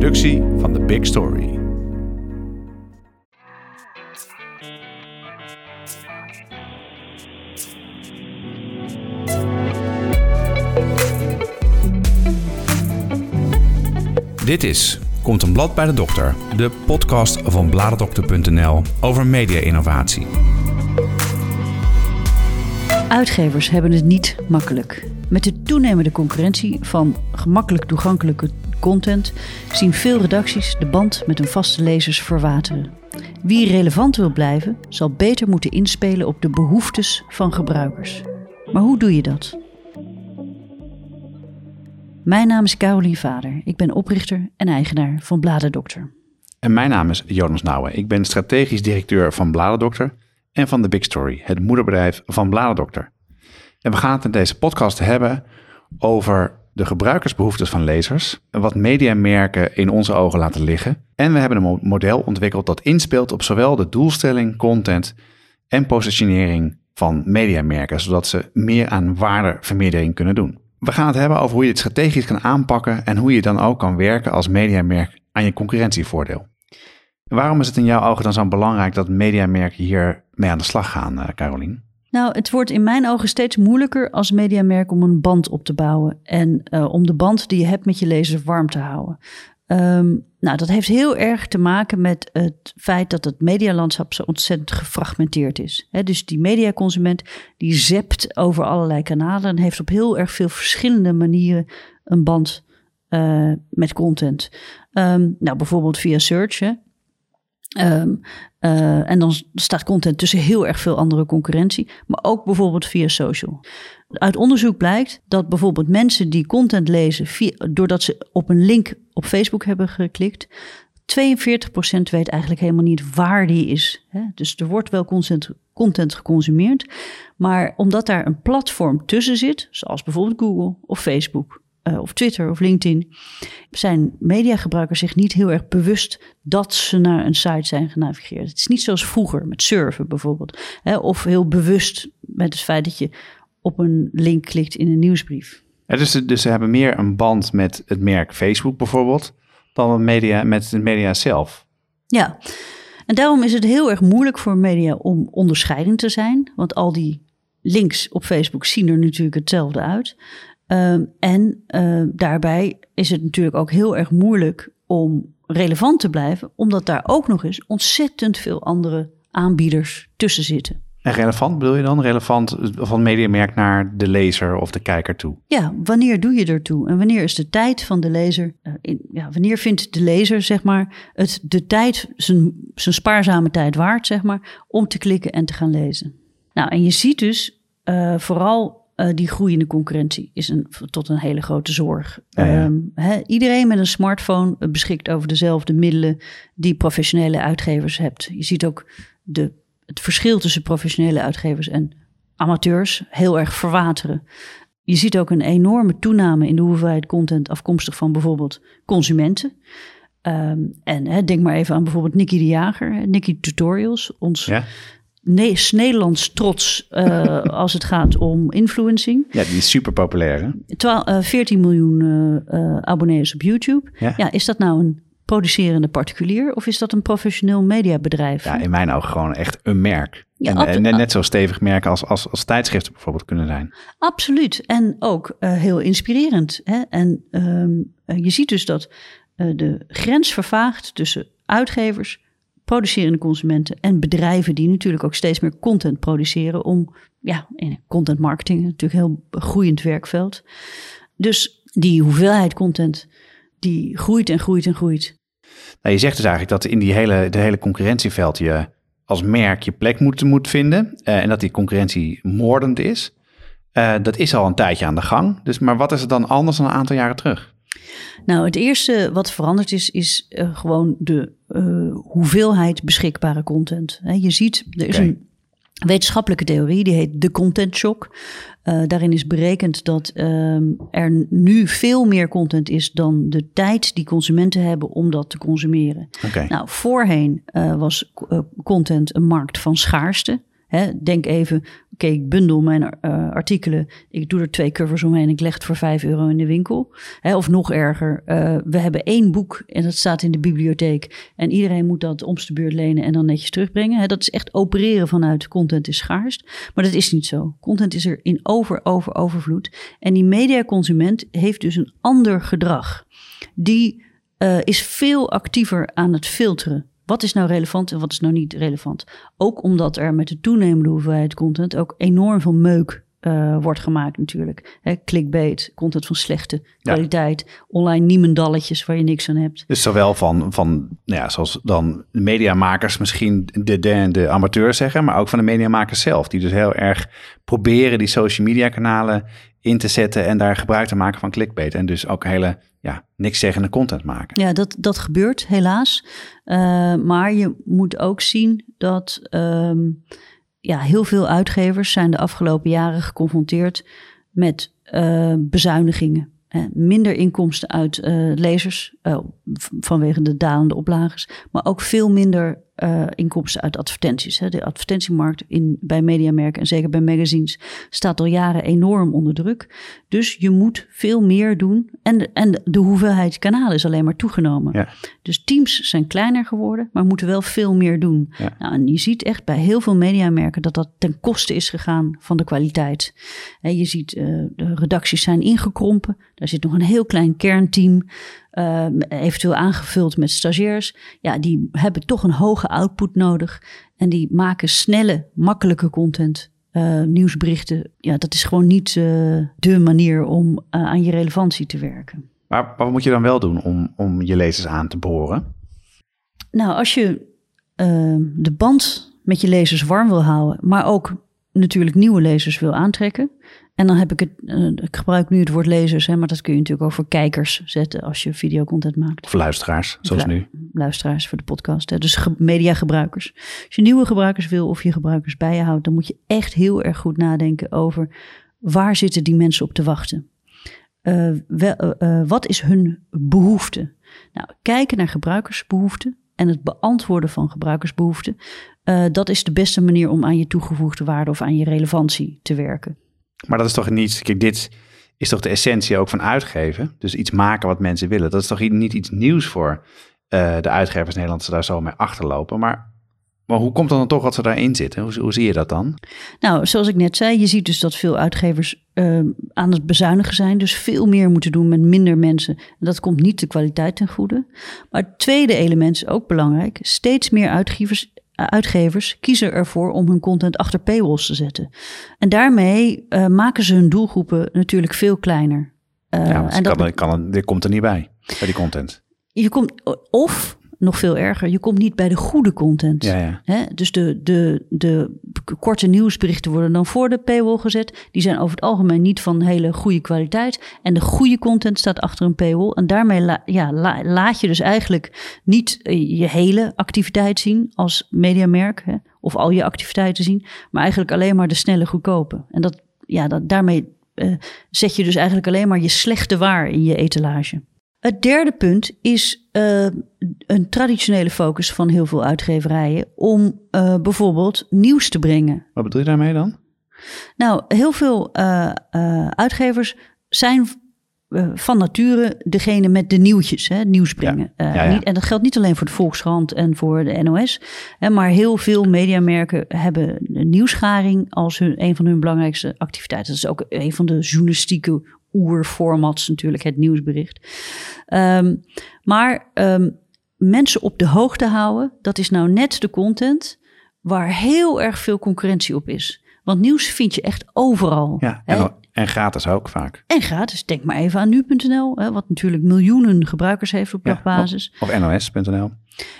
productie van The Big Story. Dit is Komt een blad bij de dokter, de podcast van bladerdokter.nl over media-innovatie. Uitgevers hebben het niet makkelijk. Met de toenemende concurrentie van gemakkelijk toegankelijke content zien veel redacties de band met hun vaste lezers verwateren. Wie relevant wil blijven, zal beter moeten inspelen op de behoeftes van gebruikers. Maar hoe doe je dat? Mijn naam is Caroline Vader. Ik ben oprichter en eigenaar van Bladerdokter. En mijn naam is Jonas Nouwen. Ik ben strategisch directeur van Bladerdokter en van The Big Story, het moederbedrijf van Bladerdokter. En we gaan het in deze podcast hebben over de gebruikersbehoeftes van lezers, wat mediamerken in onze ogen laten liggen. En we hebben een model ontwikkeld dat inspeelt op zowel de doelstelling, content en positionering van mediamerken, zodat ze meer aan waardevermeerdering kunnen doen. We gaan het hebben over hoe je het strategisch kan aanpakken en hoe je dan ook kan werken als mediamerk aan je concurrentievoordeel. Waarom is het in jouw ogen dan zo belangrijk dat mediamerken hier mee aan de slag gaan, uh, Carolien? Nou, het wordt in mijn ogen steeds moeilijker als mediamerk om een band op te bouwen en uh, om de band die je hebt met je lezers warm te houden. Um, nou, dat heeft heel erg te maken met het feit dat het medialandschap zo ontzettend gefragmenteerd is. Dus die mediaconsument die zept over allerlei kanalen en heeft op heel erg veel verschillende manieren een band uh, met content. Um, nou, bijvoorbeeld via search. Hè. Um, uh, en dan staat content tussen heel erg veel andere concurrentie, maar ook bijvoorbeeld via social. Uit onderzoek blijkt dat bijvoorbeeld mensen die content lezen via, doordat ze op een link op Facebook hebben geklikt, 42% weet eigenlijk helemaal niet waar die is. Dus er wordt wel content geconsumeerd, maar omdat daar een platform tussen zit, zoals bijvoorbeeld Google of Facebook, uh, of Twitter of LinkedIn, zijn mediagebruikers zich niet heel erg bewust dat ze naar een site zijn genavigeerd. Het is niet zoals vroeger met surfen bijvoorbeeld. Hè, of heel bewust met het feit dat je op een link klikt in een nieuwsbrief. Ja, dus, dus ze hebben meer een band met het merk Facebook bijvoorbeeld dan het media, met het media zelf. Ja, en daarom is het heel erg moeilijk voor media om onderscheidend te zijn. Want al die links op Facebook zien er natuurlijk hetzelfde uit. Um, en uh, daarbij is het natuurlijk ook heel erg moeilijk om relevant te blijven, omdat daar ook nog eens ontzettend veel andere aanbieders tussen zitten. En relevant bedoel je dan? Relevant van mediamerk naar de lezer of de kijker toe? Ja, wanneer doe je ertoe? En wanneer is de tijd van de lezer? Uh, in, ja, wanneer vindt de lezer, zeg maar, het de tijd, zijn, zijn spaarzame tijd waard, zeg maar, om te klikken en te gaan lezen? Nou, en je ziet dus uh, vooral uh, die groeiende concurrentie is een, tot een hele grote zorg. Ja, ja. Um, he, iedereen met een smartphone beschikt over dezelfde middelen die professionele uitgevers hebt. Je ziet ook de, het verschil tussen professionele uitgevers en amateurs heel erg verwateren. Je ziet ook een enorme toename in de hoeveelheid content afkomstig van bijvoorbeeld consumenten. Um, en he, denk maar even aan bijvoorbeeld Nicky de Jager, Nicky Tutorials, ons Ja. Nee, Nederlands trots uh, als het gaat om influencing. Ja, die is super populair. Hè? Uh, 14 miljoen uh, abonnees op YouTube. Ja. Ja, is dat nou een producerende particulier of is dat een professioneel mediabedrijf? Ja, in mijn ogen gewoon echt een merk. Ja, en, net zo stevig merken als, als, als tijdschriften bijvoorbeeld kunnen zijn. Absoluut. En ook heel inspirerend. Hè? En um, je ziet dus dat de grens vervaagt tussen uitgevers, producerende consumenten en bedrijven die natuurlijk ook steeds meer content produceren om, ja, in content marketing natuurlijk een heel groeiend werkveld. Dus die hoeveelheid content die groeit en groeit en groeit. Nou, je zegt dus eigenlijk dat in die hele, de hele concurrentieveld je als merk je plek moet, moet vinden uh, en dat die concurrentie moordend is. Uh, dat is al een tijdje aan de gang. Dus, maar wat is het dan anders dan een aantal jaren terug? Nou, het eerste wat veranderd is, is uh, gewoon de uh, hoeveelheid beschikbare content. He, je ziet, er is okay. een wetenschappelijke theorie, die heet de content shock. Uh, daarin is berekend dat um, er nu veel meer content is dan de tijd die consumenten hebben om dat te consumeren. Okay. Nou, voorheen was content een markt van schaarste. Denk even, oké, ik bundel mijn uh, artikelen. Ik doe er twee covers omheen. Ik leg het voor 5 euro in de winkel. Of nog erger, uh, we hebben één boek en dat staat in de bibliotheek. En iedereen moet dat om de beurt lenen en dan netjes terugbrengen. Dat is echt opereren vanuit content is schaarst. Maar dat is niet zo. Content is er in over, over, overvloed. En die mediaconsument heeft dus een ander gedrag. Die uh, is veel actiever aan het filteren. Wat is nou relevant en wat is nou niet relevant? Ook omdat er met de toenemende hoeveelheid content ook enorm veel meuk uh, wordt gemaakt natuurlijk. He, clickbait, content van slechte kwaliteit, ja. online niemendalletjes waar je niks aan hebt. Dus zowel van, van nou ja, zoals dan mediamakers misschien de, de, de amateurs zeggen, maar ook van de mediamakers zelf, die dus heel erg proberen die social media kanalen in te zetten en daar gebruik te maken van clickbait. En dus ook hele ja, niks zeggende content maken. Ja, dat, dat gebeurt helaas. Uh, maar je moet ook zien dat um, ja, heel veel uitgevers zijn de afgelopen jaren geconfronteerd met uh, bezuinigingen. Hè. Minder inkomsten uit uh, lezers vanwege de dalende oplages, maar ook veel minder uh, inkomsten uit advertenties. Hè. De advertentiemarkt in, bij mediamerken en zeker bij magazines staat al jaren enorm onder druk. Dus je moet veel meer doen. En de, en de hoeveelheid kanalen is alleen maar toegenomen. Ja. Dus teams zijn kleiner geworden, maar moeten wel veel meer doen. Ja. Nou, en je ziet echt bij heel veel mediamerken dat dat ten koste is gegaan van de kwaliteit. En je ziet uh, de redacties zijn ingekrompen. Daar zit nog een heel klein kernteam. Uh, eventueel aangevuld met stagiairs. Ja, die hebben toch een hoge output nodig. En die maken snelle, makkelijke content. Uh, nieuwsberichten. Ja, dat is gewoon niet uh, de manier om aan je relevantie te werken. Maar wat moet je dan wel doen om, om je lezers aan te boren? Nou, als je de band met je lezers warm wil houden, maar ook natuurlijk nieuwe lezers wil aantrekken, en dan heb ik het, uh, ik gebruik nu het woord lezers, hè, maar dat kun je natuurlijk ook voor kijkers zetten als je videocontent maakt. Of luisteraars, zoals nu. Luisteraars voor de podcast. Hè. Dus ge mediagebruikers. Als je nieuwe gebruikers wil of je gebruikers bij je houdt, dan moet je echt heel erg goed nadenken over waar zitten die mensen op te wachten. Uh, wel, uh, wat is hun behoefte? Nou, kijken naar gebruikersbehoeften en het beantwoorden van gebruikersbehoeften, dat is de beste manier om aan je toegevoegde waarde of aan je relevantie te werken. Maar dat is toch niet, kijk, dit is toch de essentie ook van uitgeven. Dus iets maken wat mensen willen. Dat is toch niet iets nieuws voor uh, de uitgevers in Nederland, ze daar zo mee achterlopen. Maar, maar hoe komt het dan toch dat ze daarin zitten? Hoe, hoe zie je dat dan? Nou, zoals ik net zei, je ziet dus dat veel uitgevers uh, aan het bezuinigen zijn. Dus veel meer moeten doen met minder mensen. En dat komt niet de kwaliteit ten goede. Maar het tweede element is ook belangrijk. Steeds meer uitgevers, uitgevers kiezen ervoor om hun content achter paywalls te zetten. En daarmee uh, maken ze hun doelgroepen natuurlijk veel kleiner. Uh, ja, en dat kan, kan, dit komt er niet bij, bij die content. Je komt, of nog veel erger, je komt niet bij de goede content. Ja, ja. Hè? Dus de, de, de korte nieuwsberichten worden dan voor de paywall gezet. Die zijn over het algemeen niet van hele goede kwaliteit. En de goede content staat achter een paywall. En daarmee ja, laat je dus eigenlijk niet eh, je hele activiteit zien als mediamerk. Hè? Of al je activiteiten zien. Maar eigenlijk alleen maar de snelle goedkope. En dat, ja, dat, daarmee uh, zet je dus eigenlijk alleen maar je slechte waar in je etalage. Het derde punt is uh, een traditionele focus van heel veel uitgeverijen om uh, bijvoorbeeld nieuws te brengen. Wat bedoel je daarmee dan? Nou, heel veel uh, uitgevers zijn van nature degene met de nieuwtjes, hè, nieuws brengen. Ja, ja, ja. Niet, en dat geldt niet alleen voor de Volkskrant en voor de NOS, hè, maar heel veel mediamerken hebben nieuwsgaring als hun, een van hun belangrijkste activiteiten. Dat is ook een van de journalistieke oerformats natuurlijk, het nieuwsbericht. Um, maar um, mensen op de hoogte houden, dat is nou net de content waar heel erg veel concurrentie op is. Want nieuws vind je echt overal. Ja, en, en gratis ook vaak. En gratis. Denk maar even aan nu.nl, wat natuurlijk miljoenen gebruikers heeft op dagbasis. Ja, of, of nos.nl.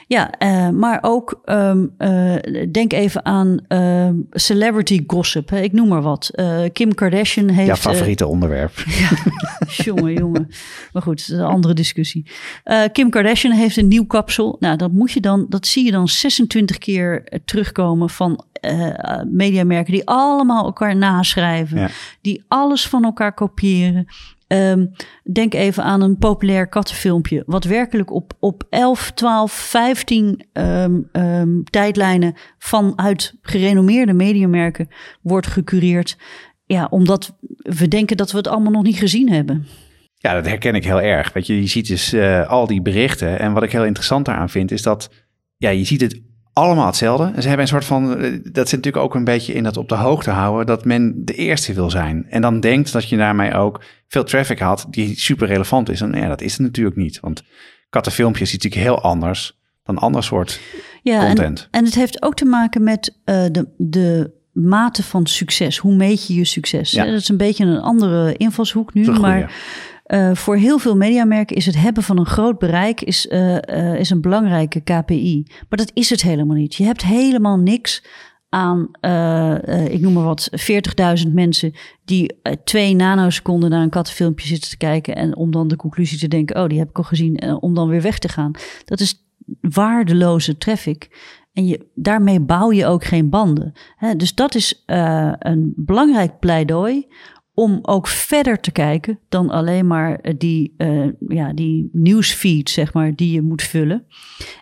Ja, uh, maar ook um, uh, denk even aan uh, celebrity gossip. Hè? Ik noem maar wat. Kim Kardashian heeft. Ja, favoriete onderwerp. ja, jongen, jongen. Maar goed, dat is een andere discussie. Kim Kardashian heeft een nieuw kapsel. Nou, dat moet je dan, dat zie je dan 26 keer terugkomen van mediamerken die allemaal elkaar naschrijven, ja. die alles van elkaar kopiëren. Ehm, denk even aan een populair kattenfilmpje, wat werkelijk op, op 11, 12, 15 um, um, tijdlijnen vanuit gerenommeerde mediamerken wordt gecureerd. Ja, omdat we denken dat we het allemaal nog niet gezien hebben. Ja, dat herken ik heel erg. Weet je, je ziet dus uh, al die berichten. En wat ik heel interessant daaraan vind, is dat ja, je ziet het allemaal hetzelfde. Ze hebben een soort van, eh, dat zit natuurlijk ook een beetje in dat op de hoogte houden, dat men de eerste wil zijn. En dan denkt dat je daarmee ook veel traffic had die super relevant is. En ja, dat is het natuurlijk niet. Want kattenfilmpjes is natuurlijk heel anders dan ander soort ja, content. En, en het heeft ook te maken met uh, de, de mate van succes. Hoe meet je je succes? Ja. Dat is een beetje een andere invalshoek nu, maar... Uh, voor heel veel mediamerken is het hebben van een groot bereik is, uh, uh, is een belangrijke KPI. Maar dat is het helemaal niet. Je hebt helemaal niks aan, ik noem maar wat, 40.000 mensen die twee nanoseconden naar een kattenfilmpje zitten te kijken en om dan de conclusie te denken, oh, die heb ik al gezien, en om dan weer weg te gaan. Dat is waardeloze traffic. En je, daarmee bouw je ook geen banden. Dus dat is een belangrijk pleidooi om ook verder te kijken dan alleen maar die, uh, ja, die nieuwsfeed, zeg maar, die je moet vullen.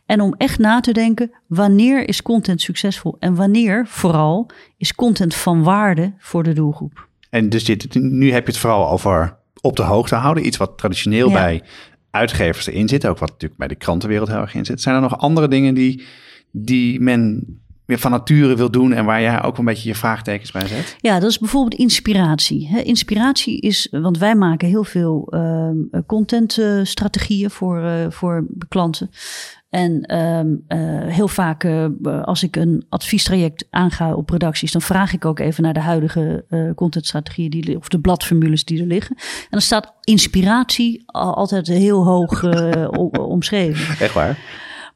En om echt na te denken, wanneer is content succesvol? En wanneer vooral is content van waarde voor de doelgroep? En dus dit, nu heb je het vooral over op de hoogte houden. Iets wat traditioneel bij uitgevers erin zit. Ook wat natuurlijk bij de krantenwereld heel erg in zit. Zijn er nog andere dingen die, die men weer van nature wil doen en waar jij ook een beetje je vraagtekens bij zet? Ja, dat is bijvoorbeeld inspiratie. inspiratie is, want wij maken heel veel uh, contentstrategieën voor, uh, voor klanten. En ehm, eh, heel vaak als ik een adviestraject aanga op redacties, dan vraag ik ook even naar de huidige contentstrategieën die, of de bladformules die er liggen. En dan staat inspiratie altijd heel hoog omschreven. Echt waar?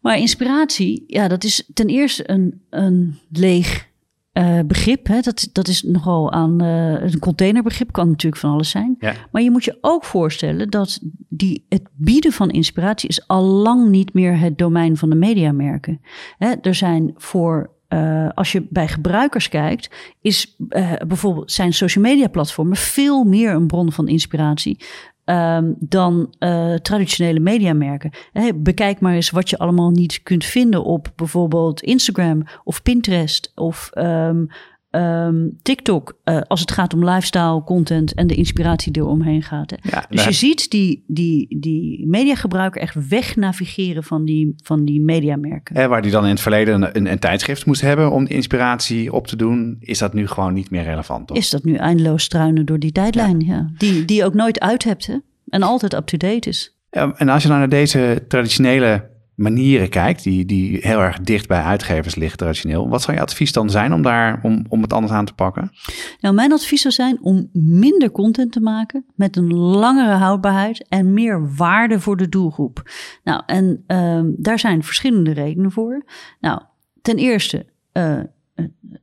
Maar inspiratie, ja, dat is ten eerste een, een leeg uh, begrip. Hè. Dat, dat is nogal aan uh, een containerbegrip, kan natuurlijk van alles zijn. Ja. Maar je moet je ook voorstellen dat die, het bieden van inspiratie is al lang niet meer het domein van de mediamerken. Hè, er zijn voor uh, als je bij gebruikers kijkt, is uh, bijvoorbeeld zijn social media platformen veel meer een bron van inspiratie Um, dan uh, traditionele mediamerken. Hey, bekijk maar eens wat je allemaal niet kunt vinden op bijvoorbeeld Instagram of Pinterest of um, um, TikTok. Uh, als het gaat om lifestyle content en de inspiratie die er omheen gaat. Hè. Ja, dus je ziet die, die, die mediagebruiker echt wegnavigeren van die, van die mediamerken. En waar die dan in het verleden een, een, tijdschrift moest hebben om inspiratie op te doen, is dat nu gewoon niet meer relevant. Toch? Is dat nu eindeloos struinen door die tijdlijn, ja. ja. Die, die je ook nooit uit hebt hè? en altijd up-to-date is. Ja, en als je nou naar deze traditionele manieren kijkt, die, die heel erg dicht bij uitgevers liggen traditioneel. Wat zou je advies dan zijn om, daar, om, om het anders aan te pakken? Nou, mijn advies zou zijn om minder content te maken met een langere houdbaarheid en meer waarde voor de doelgroep. Nou, en uh, daar zijn verschillende redenen voor. Nou, ten eerste, uh,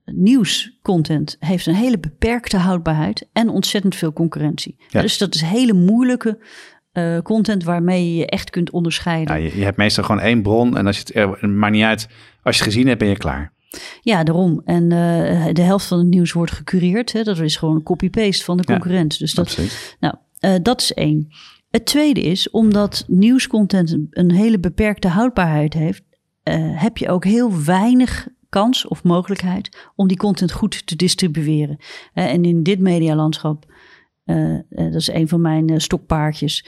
nieuwscontent heeft een hele beperkte houdbaarheid en ontzettend veel concurrentie. Ja. Dus dat is hele moeilijke uh, content waarmee je je echt kunt onderscheiden. Ja, je, je, hebt meestal gewoon één bron en als je het er maakt niet uit, als je het gezien hebt, ben je klaar. Ja, daarom. En uh, de helft van het nieuws wordt gecureerd. Hè? Dat is gewoon copy-paste van de concurrent. Ja, dus dat, absoluut. nou, uh, dat is één. Het tweede is, omdat nieuwscontent een hele beperkte houdbaarheid heeft, heb je ook heel weinig kans of mogelijkheid om die content goed te distribueren. en in dit medialandschap dat is een van mijn stokpaardjes.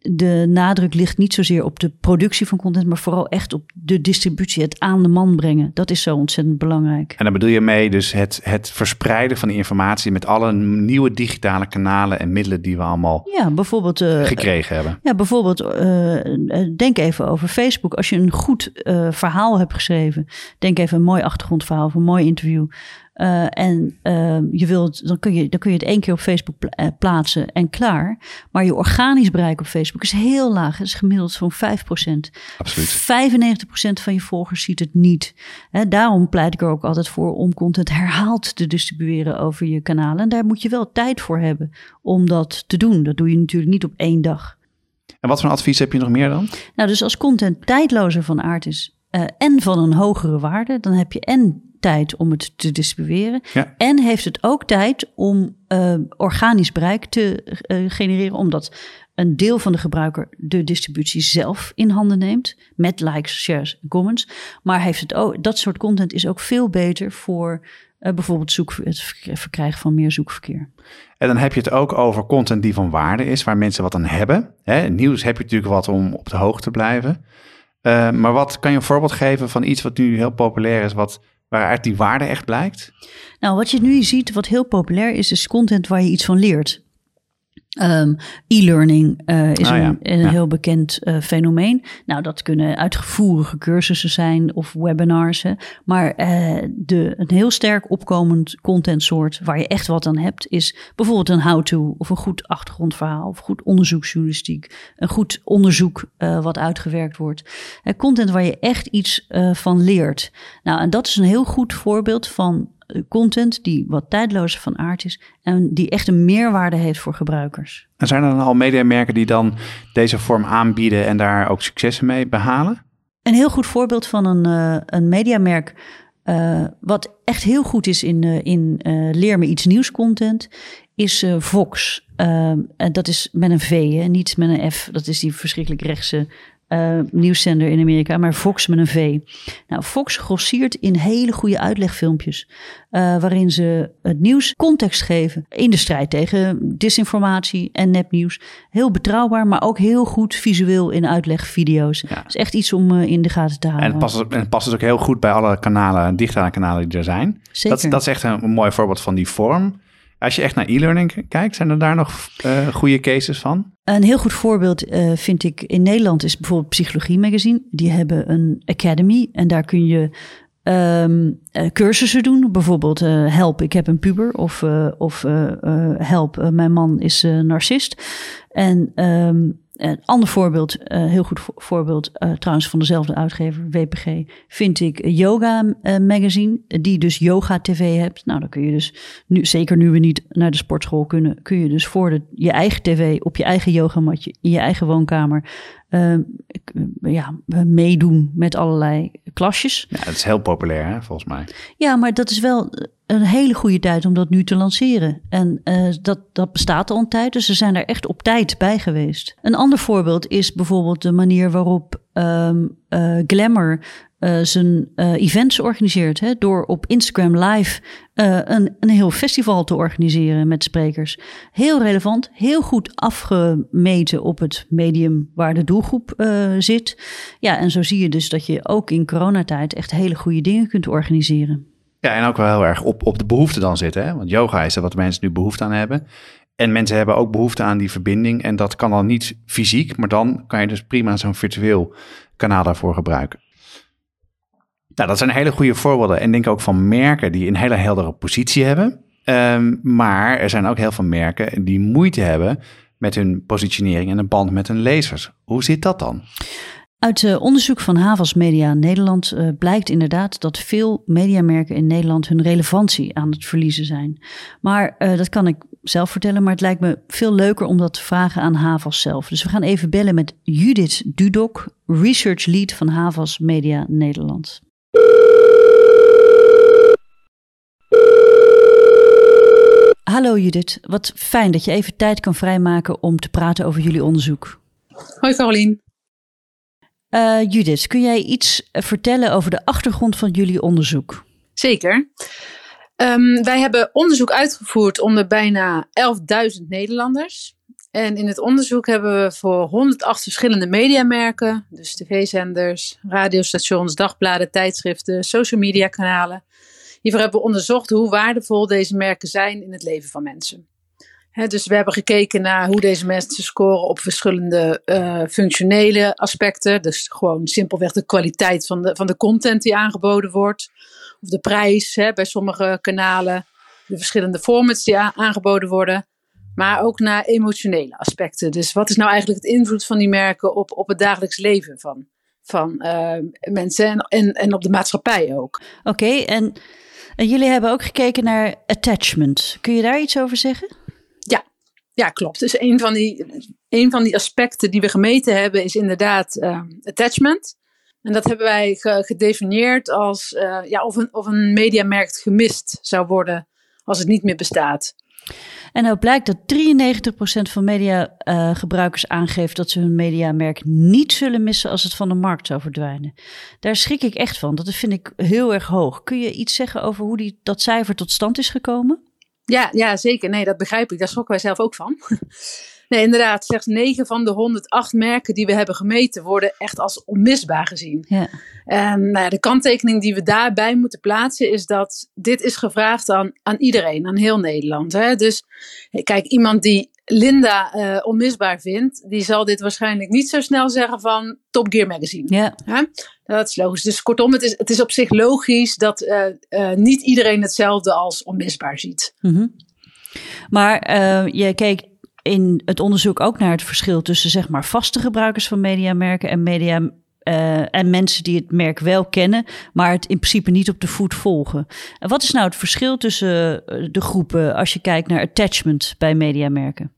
De nadruk ligt niet zozeer op de productie van content, maar vooral echt op de distributie, het aan de man brengen. Dat is zo ontzettend belangrijk. En dan bedoel je mee dus het, het verspreiden van die informatie met alle nieuwe digitale kanalen en middelen die we allemaal ja, bijvoorbeeld, uh, gekregen hebben. Ja, bijvoorbeeld, denk even over Facebook. Als je een goed verhaal hebt geschreven, denk even een mooi achtergrondverhaal of een mooi interview. Uh, en uh, je wilt, dan, kun je, dan kun je het één keer op Facebook eh, plaatsen en klaar. Maar je organisch bereik op Facebook is heel laag. Het is gemiddeld zo'n 5%. Absoluut. 95% van je volgers ziet het niet. Hè, daarom pleit ik er ook altijd voor om content herhaald te distribueren over je kanalen. En daar moet je wel tijd voor hebben om dat te doen. Dat doe je natuurlijk niet op één dag. En wat voor advies heb je nog meer dan? Nou, dus als content tijdlozer van aard is uh, en van een hogere waarde, dan heb je en tijd om het te distribueren. Ja. En heeft het ook tijd om uh, organisch bereik te uh, genereren, omdat een deel van de gebruiker de distributie zelf in handen neemt. Met likes, shares en comments. Maar heeft het ook, dat soort content is ook veel beter voor uh, bijvoorbeeld zoek, het verkrijgen van meer zoekverkeer. En dan heb je het ook over content die van waarde is, waar mensen wat aan hebben. Hè, nieuws heb je natuurlijk wat om op de hoogte te blijven. Uh, maar wat kan je een voorbeeld geven van iets wat nu heel populair is, wat, waaruit die waarde echt blijkt? Nou, wat je nu ziet, wat heel populair is, is content waar je iets van leert. Um, E-learning uh, is Ah, ja. een, een Ja. heel bekend uh, fenomeen. Nou, dat kunnen uitgevoerige cursussen zijn of webinars. Hè. Maar uh, de, een heel sterk opkomend contentsoort waar je echt wat aan hebt, is bijvoorbeeld een how-to of een goed achtergrondverhaal of goed onderzoeksjournalistiek. Een goed onderzoek wat uitgewerkt wordt. Content waar je echt iets van leert. Nou, en dat is een heel goed voorbeeld van content die wat tijdlozer van aard is en die echt een meerwaarde heeft voor gebruikers. En zijn er dan al mediamerken die dan deze vorm aanbieden en daar ook successen mee behalen? Een heel goed voorbeeld van een, uh, een mediamerk uh, wat echt heel goed is in, uh, in leer me iets nieuws content, is Vox. en dat is met een V, hè, niet met een F. Dat is die verschrikkelijk rechtse uh, nieuwszender in Amerika, maar Fox met een V. Nou, Fox grossiert in hele goede uitlegfilmpjes, uh, waarin ze het nieuws context geven in de strijd tegen disinformatie en nepnieuws. Heel betrouwbaar, maar ook heel goed visueel in uitlegvideo's. Ja. Dat is echt iets om uh, in de gaten te houden. En het past, en het past dus ook heel goed bij alle kanalen, digitale kanalen die er zijn. Zeker. Dat, dat is echt een, een mooi voorbeeld van die vorm. Als je echt naar e-learning kijkt, zijn er daar nog uh, goede cases van? Een heel goed voorbeeld uh, vind ik in Nederland is bijvoorbeeld Psychologie Magazine. Die hebben een academy en daar kun je um, uh, cursussen doen. Bijvoorbeeld uh, help, ik heb een puber. Of, of help, mijn man is narcist. En um, een ander voorbeeld, een heel goed voorbeeld, uh, trouwens van dezelfde uitgever, WPG, vind ik Yoga Magazine, die dus Yoga TV hebt. Nou, dan kun je dus, nu, zeker nu we niet naar de sportschool kunnen, kun je dus voor de, je eigen tv, op je eigen yogamatje, in je eigen woonkamer, uh, ja, meedoen met allerlei klasjes. Ja, dat is heel populair, hè, volgens mij. Ja, maar dat is wel een hele goede tijd om dat nu te lanceren. En uh, dat, dat bestaat al een tijd, dus ze zijn er echt op tijd bij geweest. Een ander voorbeeld is bijvoorbeeld de manier waarop um, uh, Glamour uh, zijn events organiseert. Hè, door op Instagram Live een, een heel festival te organiseren met sprekers. Heel relevant, heel goed afgemeten op het medium waar de doelgroep zit. Ja, en zo zie je dus dat je ook in coronatijd echt hele goede dingen kunt organiseren. Ja, en ook wel heel erg op, op de behoefte dan zitten. Hè? Want yoga is er wat mensen nu behoefte aan hebben. En mensen hebben ook behoefte aan die verbinding. En dat kan dan niet fysiek, maar dan kan je dus prima zo'n virtueel kanaal daarvoor gebruiken. Nou, dat zijn hele goede voorbeelden. En denk ook van merken die een hele heldere positie hebben. Um, maar er zijn ook heel veel merken die moeite hebben met hun positionering en een band met hun lezers. Hoe zit dat dan? Uit uh, onderzoek van Havas Media Nederland uh, blijkt inderdaad dat veel mediamerken in Nederland hun relevantie aan het verliezen zijn. Maar uh, dat kan ik zelf vertellen, maar het lijkt me veel leuker om dat te vragen aan Havas zelf. Dus we gaan even bellen met Judith Dudok, Research Lead van Havas Media Nederland. Hallo Judith, wat fijn dat je even tijd kan vrijmaken om te praten over jullie onderzoek. Hoi Carolien. Uh, Judith, kun jij iets vertellen over de achtergrond van jullie onderzoek? Zeker. Um, wij hebben onderzoek uitgevoerd onder bijna 11.000 Nederlanders. En in het onderzoek hebben we voor 108 verschillende mediamerken, dus tv-zenders, radiostations, dagbladen, tijdschriften, social media kanalen. Hiervoor hebben we onderzocht hoe waardevol deze merken zijn in het leven van mensen. Dus we hebben gekeken naar hoe deze mensen scoren op verschillende uh, functionele aspecten. Dus gewoon simpelweg de kwaliteit van de, van de content die aangeboden wordt. Of de prijs bij sommige kanalen. De verschillende formats die aangeboden worden. Maar ook naar emotionele aspecten. Dus wat is nou eigenlijk het invloed van die merken op, op het dagelijks leven van, van uh, mensen en, en, en op de maatschappij ook. Oké, okay, en, en jullie hebben ook gekeken naar attachment. Kun je daar iets over zeggen? Ja, ja klopt. Dus een van, die, een van die aspecten die we gemeten hebben is inderdaad uh, attachment. En dat hebben wij gedefinieerd als uh, ja, of, een, of een mediamerk gemist zou worden als het niet meer bestaat. En nou blijkt dat 93% van mediagebruikers uh, aangeeft dat ze hun mediamerk niet zullen missen als het van de markt zou verdwijnen. Daar schrik ik echt van. Dat vind ik heel erg hoog. Kun je iets zeggen over hoe die, dat cijfer tot stand is gekomen? Ja, ja, zeker. Nee, dat begrijp ik. Daar schrokken wij zelf ook van. Nee, inderdaad. Slechts 9 van de 108 merken die we hebben gemeten worden echt als onmisbaar gezien. Ja. En nou ja, de kanttekening die we daarbij moeten plaatsen is dat dit is gevraagd aan, aan iedereen, aan heel Nederland. Hè? Dus kijk, iemand die Linda uh, onmisbaar vindt, die zal dit waarschijnlijk niet zo snel zeggen van Top Gear Magazine. Ja. ja? Dat is logisch. Dus kortom, het is, het is op zich logisch dat uh, uh, niet iedereen hetzelfde als onmisbaar ziet. Mm -hmm. Maar je keek in het onderzoek ook naar het verschil tussen zeg maar vaste gebruikers van mediamerken en media uh, en mensen die het merk wel kennen, maar het in principe niet op de voet volgen. En wat is nou het verschil tussen eh, de groepen als je kijkt naar attachment bij mediamerken?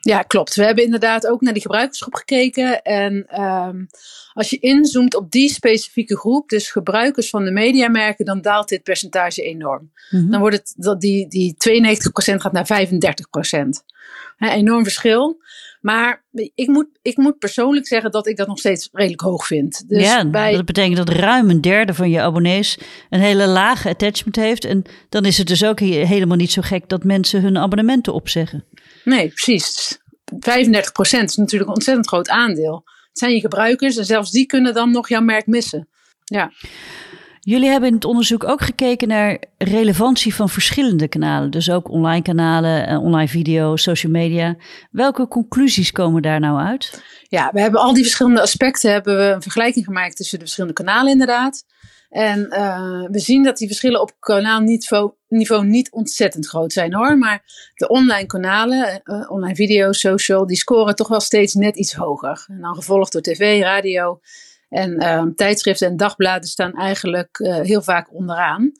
Ja, klopt. We hebben inderdaad ook naar die gebruikersgroep gekeken. En um, als je inzoomt op die specifieke groep, dus gebruikers van de mediamerken, dan daalt dit percentage enorm. Mm -hmm. Dan wordt het dat die, die 92% gaat naar 35%. He, enorm verschil. Maar ik moet, ik moet persoonlijk zeggen dat ik dat nog steeds redelijk hoog vind. Dus ja, bij... dat betekent dat ruim een derde van je abonnees een hele lage attachment heeft. En dan is het dus ook helemaal niet zo gek dat mensen hun abonnementen opzeggen. Nee, precies. 35% is natuurlijk een ontzettend groot aandeel. Het zijn je gebruikers en zelfs die kunnen dan nog jouw merk missen. Ja. Jullie hebben in het onderzoek ook gekeken naar relevantie van verschillende kanalen. Dus ook online kanalen, eh, online video, social media. Welke conclusies komen daar nou uit? Ja, we hebben al die verschillende aspecten hebben we een vergelijking gemaakt tussen de verschillende kanalen inderdaad. En uh, we zien dat die verschillen op kanaalniveau niveau niet ontzettend groot zijn hoor. Maar de online kanalen, uh, online video, social, die scoren toch wel steeds net iets hoger. En dan gevolgd door tv, radio en um, tijdschriften en dagbladen staan eigenlijk uh, heel vaak onderaan.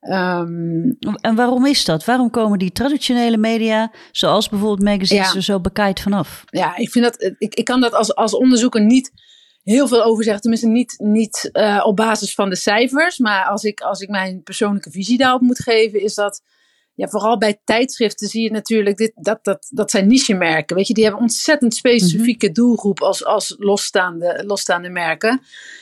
Um, en waarom is dat? Waarom komen die traditionele media, zoals bijvoorbeeld magazines, ja. er zo bekijkt vanaf? Ja, ik, vind dat, ik, ik kan dat als, als onderzoeker niet heel veel over zeggen. Tenminste, niet, niet uh, op basis van de cijfers. Maar als ik, als ik mijn persoonlijke visie daarop moet geven, is dat ja, vooral bij tijdschriften zie je natuurlijk, dit, dat, dat, dat zijn niche-merken. Weet je, die hebben ontzettend specifieke mhm. doelgroep als, als losstaande, losstaande merken.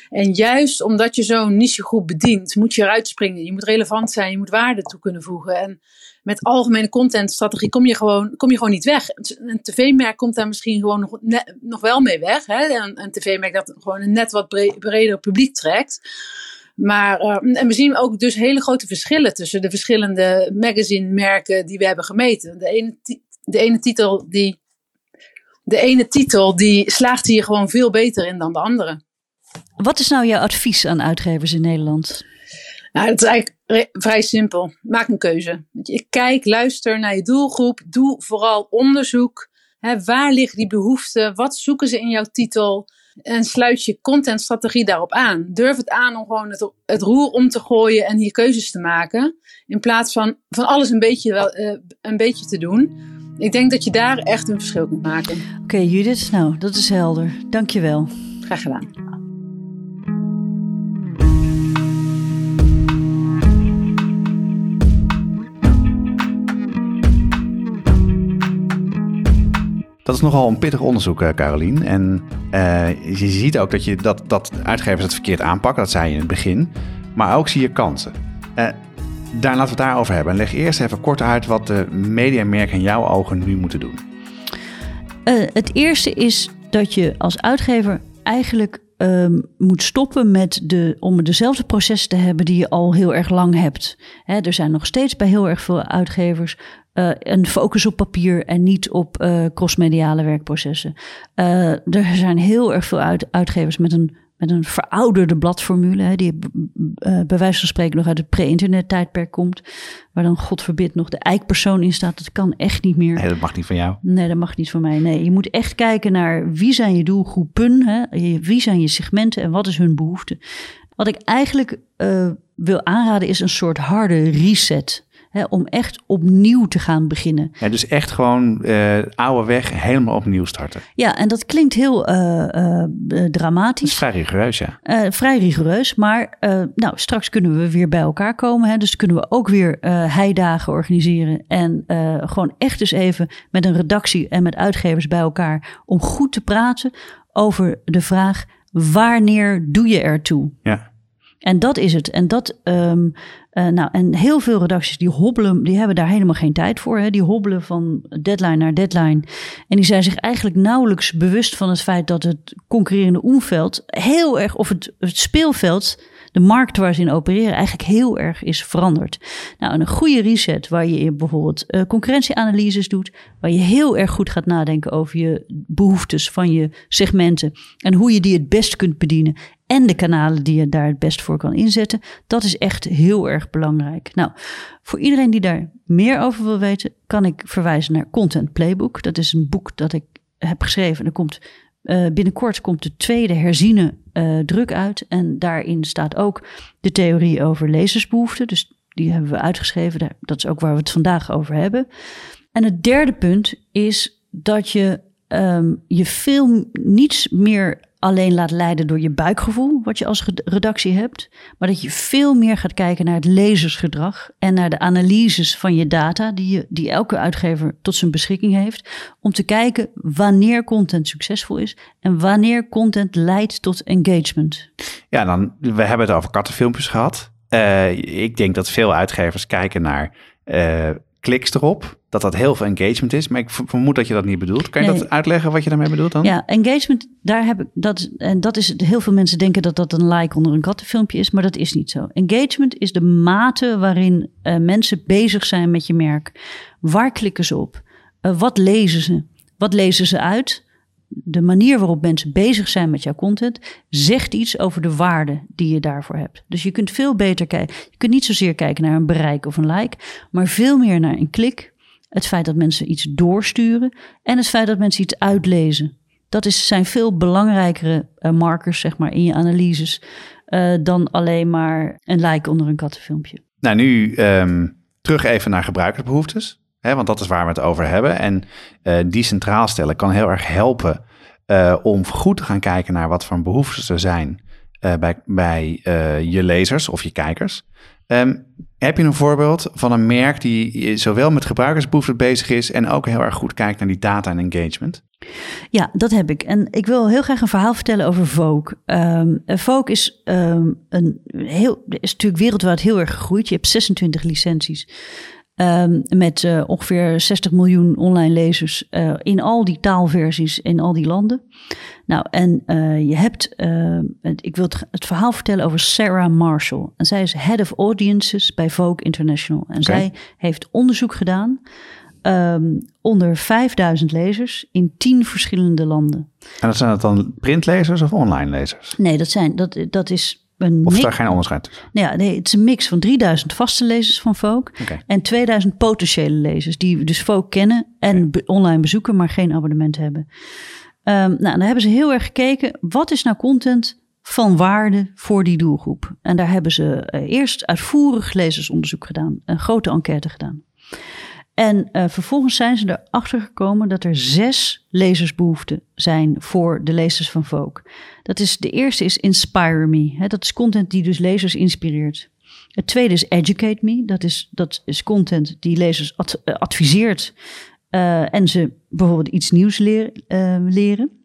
En juist omdat je zo'n niche-groep bedient, moet je eruit springen. Je moet relevant zijn, je moet waarde toe kunnen voegen. En met algemene contentstrategie kom je gewoon, kom je gewoon niet weg. Een tv-merk komt daar misschien gewoon nog, nog wel mee weg. Hè? Een, een tv-merk dat gewoon een net wat breder publiek trekt. Maar uh, en we zien ook dus hele grote verschillen tussen de verschillende magazine-merken die we hebben gemeten. De ene, de ene titel die. De ene titel die slaagt hier gewoon veel beter in dan de andere. Wat is nou jouw advies aan uitgevers in Nederland? Nou, het is eigenlijk vrij simpel. Maak een keuze. Kijk, luister naar je doelgroep. Doe vooral onderzoek. Hè, waar liggen die behoeften? Wat zoeken ze in jouw titel? En sluit je contentstrategie daarop aan. Durf het aan om gewoon het, het roer om te gooien en hier keuzes te maken. In plaats van van alles een beetje, wel, uh, een beetje te doen. Ik denk dat je daar echt een verschil kunt maken. Oké, okay, Judith, nou, dat is helder. Dankjewel. Graag gedaan. Dat is nogal een pittig onderzoek, uh, Carolien. En uh, je ziet ook dat, je, dat, dat uitgevers het verkeerd aanpakken. Dat zei je in het begin. Maar ook zie je kansen. Uh, daar laten we het daarover hebben. En leg eerst even kort uit wat de mediamerken in jouw ogen nu moeten doen. het eerste is dat je als uitgever eigenlijk um, moet stoppen met de, om dezelfde processen te hebben die je al heel erg lang hebt. er zijn nog steeds bij heel erg veel uitgevers uh, een focus op papier en niet op uh, crossmediale werkprocessen. Uh, er zijn heel erg veel uit, uitgevers met een, met een verouderde bladformule, hè, die bij wijze van spreken nog uit het pre-internet tijdperk komt, waar dan God verbid nog de eikpersoon in staat. Dat kan echt niet meer. Nee, dat mag niet van jou. Nee, dat mag niet van mij. Nee, je moet echt kijken naar wie zijn je doelgroepen, hè, wie zijn je segmenten en wat is hun behoefte. Wat ik eigenlijk wil aanraden is een soort harde reset Hè, om echt opnieuw te gaan beginnen. Ja, dus echt gewoon uh, oude weg helemaal opnieuw starten. Ja, en dat klinkt heel uh, uh, dramatisch. Dat is vrij rigoureus, ja. vrij rigoureus, maar nou, straks kunnen we weer bij elkaar komen. Hè, dus kunnen we ook weer heidagen organiseren. En gewoon echt dus even met een redactie en met uitgevers bij elkaar... om goed te praten over de vraag wanneer doe je ertoe? Ja. En dat is het. En dat, um, uh, nou, en heel veel redacties die hobbelen, die hebben daar helemaal geen tijd voor. Hè? Die hobbelen van deadline naar deadline. En die zijn zich eigenlijk nauwelijks bewust van het feit dat het concurrerende omveld heel erg, of het speelveld de markt waar ze in opereren eigenlijk heel erg is veranderd. Nou, een goede reset waar je bijvoorbeeld uh, concurrentieanalyses doet, waar je heel erg goed gaat nadenken over je behoeftes van je segmenten en hoe je die het best kunt bedienen en de kanalen die je daar het best voor kan inzetten, dat is echt heel erg belangrijk. Nou, voor iedereen die daar meer over wil weten, kan ik verwijzen naar Content Playbook. Dat is een boek dat ik heb geschreven. Er komt uh, binnenkort komt de tweede herziene uh, druk uit. En daarin staat ook de theorie over lezersbehoeften. Dus die hebben we uitgeschreven. Dat is ook waar we het vandaag over hebben. En het derde punt is dat je um, je veel niets meer alleen laat leiden door je buikgevoel, wat je als redactie hebt, maar dat je veel meer gaat kijken naar het lezersgedrag en naar de analyses van je data, die, je, die elke uitgever tot zijn beschikking heeft, om te kijken wanneer content succesvol is en wanneer content leidt tot engagement. Ja, dan, we hebben het over kattenfilmpjes gehad. Uh, ik denk dat veel uitgevers kijken naar uh, kliks erop, dat dat heel veel engagement is. Maar ik vermoed dat je dat niet bedoelt. Kan je dat uitleggen wat je daarmee bedoelt dan? Ja, engagement, daar heb ik dat. En dat is. Heel veel mensen denken dat dat een like onder een kattenfilmpje is, maar dat is niet zo. Engagement is de mate waarin uh, mensen bezig zijn met je merk. Waar klikken ze op? Uh, wat lezen ze? Wat lezen ze uit? de manier waarop mensen bezig zijn met jouw content zegt iets over de waarde die je daarvoor hebt. Dus je kunt veel beter kijken. Je kunt niet zozeer kijken naar een bereik of een like, maar veel meer naar een klik. Het feit dat mensen iets doorsturen en het feit dat mensen iets uitlezen. Dat is, zijn veel belangrijkere uh, markers zeg maar, in je analyses uh, dan alleen maar een like onder een kattenfilmpje. Nou, nu um, terug even naar gebruikersbehoeftes want dat is waar we het over hebben. En uh, die centraal stellen kan heel erg helpen om goed te gaan kijken naar wat voor behoeftes er zijn bij, bij je lezers of je kijkers. Um, heb je een voorbeeld van een merk die zowel met gebruikersbehoeften bezig is en ook heel erg goed kijkt naar die data en engagement? Ja, dat heb ik. En ik wil heel graag een verhaal vertellen over Vogue. Um, Vogue is, um, een heel, is natuurlijk wereldwijd heel erg gegroeid. Je hebt 26 licenties. Um, met uh, ongeveer 60 miljoen online lezers uh, in al die taalversies in al die landen. Nou, en uh, je hebt, ik wil het, het, verhaal vertellen over Sarah Marshall. En zij is Head of Audiences bij Vogue International. En okay. zij heeft onderzoek gedaan um, onder 5000 lezers in 10 verschillende landen. En dat zijn het dan printlezers of online lezers? Nee, dat, zijn, dat, dat is een of daar geen onderscheid tussen? Ja, nee, het is een mix van 3000 vaste lezers van Folk okay. en 2000 potentiële lezers die dus Folk kennen en okay. online bezoeken, maar geen abonnement hebben. Um, nou, dan hebben ze heel erg gekeken, wat is nou content van waarde voor die doelgroep? En daar hebben ze uh, eerst uitvoerig lezersonderzoek gedaan, een grote enquête gedaan. En uh, vervolgens zijn ze erachter gekomen dat er zes lezersbehoeften zijn voor de lezers van Vogue. Dat is, de eerste is Inspire Me. Hè, dat is content die dus lezers inspireert. Het tweede is Educate Me. Dat is, dat is content die lezers uh, adviseert uh, en ze bijvoorbeeld iets nieuws leren.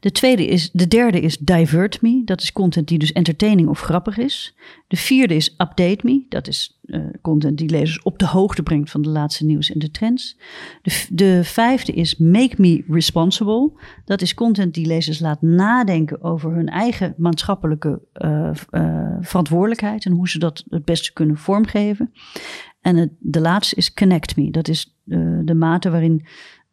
De, tweede is, de derde is Divert Me. Dat is content die dus entertaining of grappig is. De vierde is Update Me. Dat is uh, content die lezers op de hoogte brengt van de laatste nieuws en de trends. De, de vijfde is Make Me Responsible. Dat is content die lezers laat nadenken over hun eigen maatschappelijke uh, uh, verantwoordelijkheid en hoe ze dat het beste kunnen vormgeven. En het, de laatste is Connect Me. Dat is de mate waarin